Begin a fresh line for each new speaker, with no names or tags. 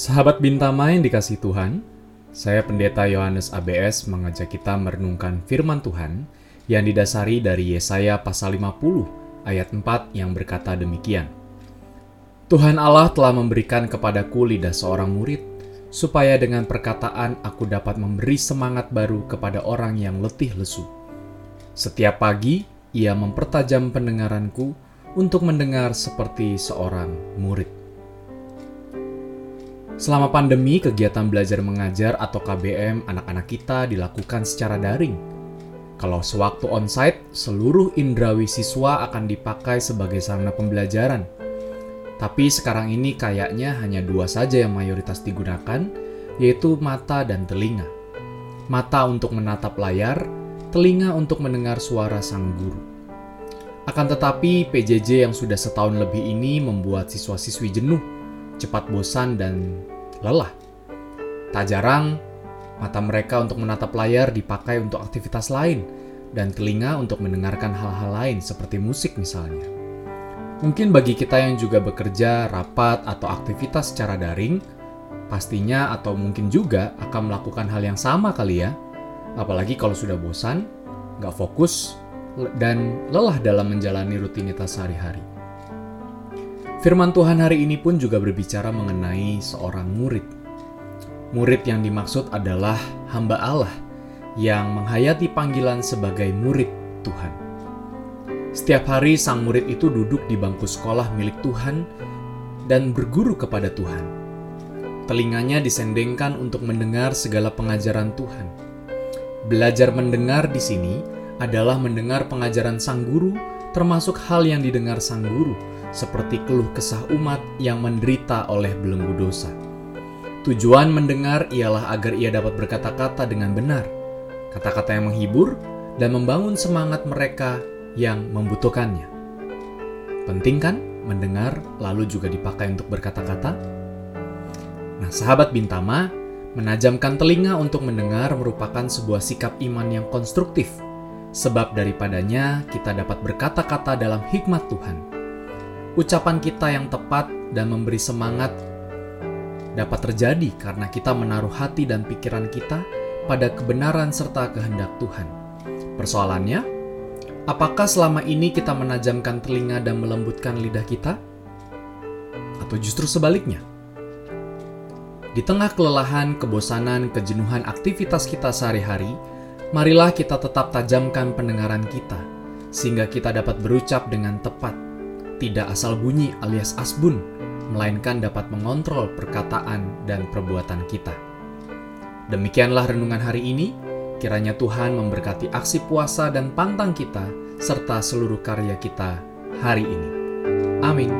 Sahabat Bintama yang dikasih Tuhan, saya Pendeta Yohanes ABS mengajak kita merenungkan firman Tuhan yang didasari dari Yesaya pasal 50 ayat 4 yang berkata demikian. Tuhan Allah telah memberikan kepadaku lidah seorang murid, supaya dengan perkataan aku dapat memberi semangat baru kepada orang yang letih lesu. Setiap pagi, ia mempertajam pendengaranku untuk mendengar seperti seorang murid. Selama pandemi, kegiatan belajar mengajar atau KBM anak-anak kita dilakukan secara daring. Kalau sewaktu onsite, seluruh indrawi siswa akan dipakai sebagai sarana pembelajaran. Tapi sekarang ini kayaknya hanya dua saja yang mayoritas digunakan, yaitu mata dan telinga. Mata untuk menatap layar, telinga untuk mendengar suara sang guru. Akan tetapi, PJJ yang sudah setahun lebih ini membuat siswa-siswi jenuh cepat bosan dan lelah. Tak jarang, mata mereka untuk menatap layar dipakai untuk aktivitas lain, dan telinga untuk mendengarkan hal-hal lain seperti musik misalnya. Mungkin bagi kita yang juga bekerja, rapat, atau aktivitas secara daring, pastinya atau mungkin juga akan melakukan hal yang sama kali ya. Apalagi kalau sudah bosan, nggak fokus, dan lelah dalam menjalani rutinitas sehari-hari. Firman Tuhan hari ini pun juga berbicara mengenai seorang murid. Murid yang dimaksud adalah hamba Allah yang menghayati panggilan sebagai murid Tuhan. Setiap hari sang murid itu duduk di bangku sekolah milik Tuhan dan berguru kepada Tuhan. Telinganya disendengkan untuk mendengar segala pengajaran Tuhan. Belajar mendengar di sini adalah mendengar pengajaran sang guru, termasuk hal yang didengar sang guru, seperti keluh kesah umat yang menderita oleh belenggu dosa. Tujuan mendengar ialah agar ia dapat berkata-kata dengan benar, kata-kata yang menghibur dan membangun semangat mereka yang membutuhkannya. Penting kan mendengar lalu juga dipakai untuk berkata-kata? Nah, sahabat Bintama, menajamkan telinga untuk mendengar merupakan sebuah sikap iman yang konstruktif, sebab daripadanya kita dapat berkata-kata dalam hikmat Tuhan ucapan kita yang tepat dan memberi semangat dapat terjadi karena kita menaruh hati dan pikiran kita pada kebenaran serta kehendak Tuhan. Persoalannya, apakah selama ini kita menajamkan telinga dan melembutkan lidah kita? Atau justru sebaliknya? Di tengah kelelahan, kebosanan, kejenuhan aktivitas kita sehari-hari, marilah kita tetap tajamkan pendengaran kita, sehingga kita dapat berucap dengan tepat tidak asal bunyi alias asbun, melainkan dapat mengontrol perkataan dan perbuatan kita. Demikianlah renungan hari ini. Kiranya Tuhan memberkati aksi puasa dan pantang kita serta seluruh karya kita hari ini. Amin.